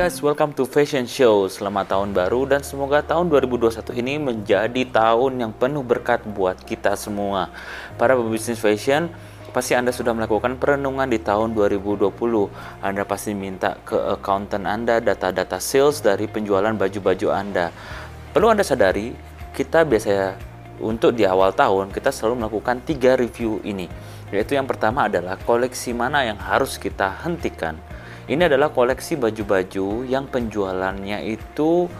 guys, welcome to Fashion Show. Selamat tahun baru dan semoga tahun 2021 ini menjadi tahun yang penuh berkat buat kita semua. Para pebisnis fashion, pasti Anda sudah melakukan perenungan di tahun 2020. Anda pasti minta ke accountant Anda data-data sales dari penjualan baju-baju Anda. Perlu Anda sadari, kita biasanya untuk di awal tahun kita selalu melakukan tiga review ini. Yaitu yang pertama adalah koleksi mana yang harus kita hentikan ini adalah koleksi baju-baju yang penjualannya itu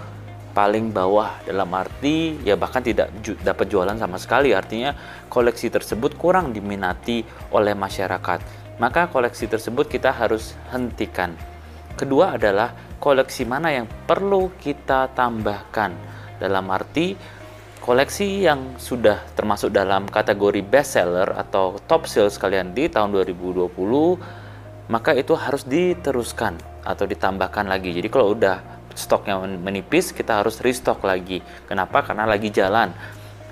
paling bawah. Dalam arti ya bahkan tidak ju dapat jualan sama sekali. Artinya koleksi tersebut kurang diminati oleh masyarakat. Maka koleksi tersebut kita harus hentikan. Kedua adalah koleksi mana yang perlu kita tambahkan. Dalam arti koleksi yang sudah termasuk dalam kategori best seller atau top sales kalian di tahun 2020 maka itu harus diteruskan atau ditambahkan lagi. Jadi kalau udah stoknya menipis, kita harus restock lagi. Kenapa? Karena lagi jalan.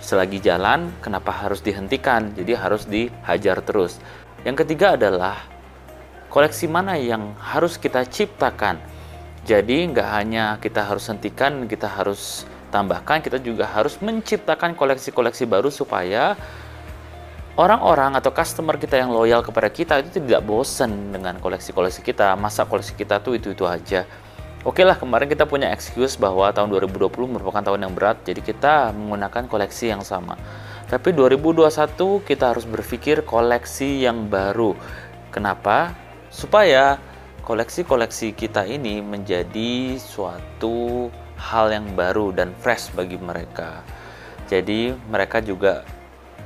Selagi jalan, kenapa harus dihentikan? Jadi harus dihajar terus. Yang ketiga adalah koleksi mana yang harus kita ciptakan. Jadi nggak hanya kita harus hentikan, kita harus tambahkan, kita juga harus menciptakan koleksi-koleksi baru supaya orang-orang atau customer kita yang loyal kepada kita itu tidak bosan dengan koleksi-koleksi kita. Masa koleksi kita tuh itu-itu aja. Oke lah kemarin kita punya excuse bahwa tahun 2020 merupakan tahun yang berat jadi kita menggunakan koleksi yang sama. Tapi 2021 kita harus berpikir koleksi yang baru. Kenapa? supaya koleksi-koleksi kita ini menjadi suatu hal yang baru dan fresh bagi mereka. Jadi mereka juga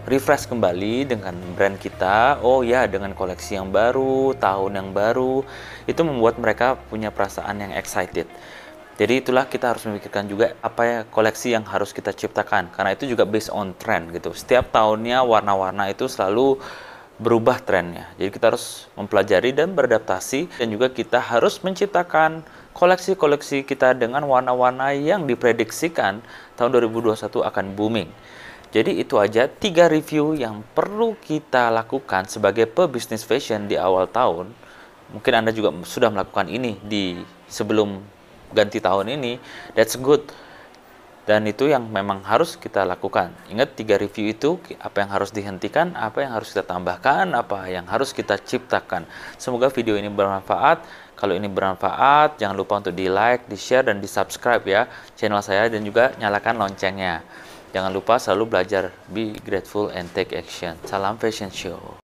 refresh kembali dengan brand kita. Oh ya, dengan koleksi yang baru, tahun yang baru, itu membuat mereka punya perasaan yang excited. Jadi itulah kita harus memikirkan juga apa ya koleksi yang harus kita ciptakan karena itu juga based on trend gitu. Setiap tahunnya warna-warna itu selalu berubah trennya. Jadi kita harus mempelajari dan beradaptasi dan juga kita harus menciptakan koleksi-koleksi kita dengan warna-warna yang diprediksikan tahun 2021 akan booming. Jadi itu aja tiga review yang perlu kita lakukan sebagai pebisnis fashion di awal tahun. Mungkin Anda juga sudah melakukan ini di sebelum ganti tahun ini. That's good. Dan itu yang memang harus kita lakukan. Ingat tiga review itu apa yang harus dihentikan, apa yang harus kita tambahkan, apa yang harus kita ciptakan. Semoga video ini bermanfaat. Kalau ini bermanfaat, jangan lupa untuk di like, di share, dan di subscribe ya channel saya dan juga nyalakan loncengnya. Jangan lupa selalu belajar, be grateful and take action. Salam fashion show.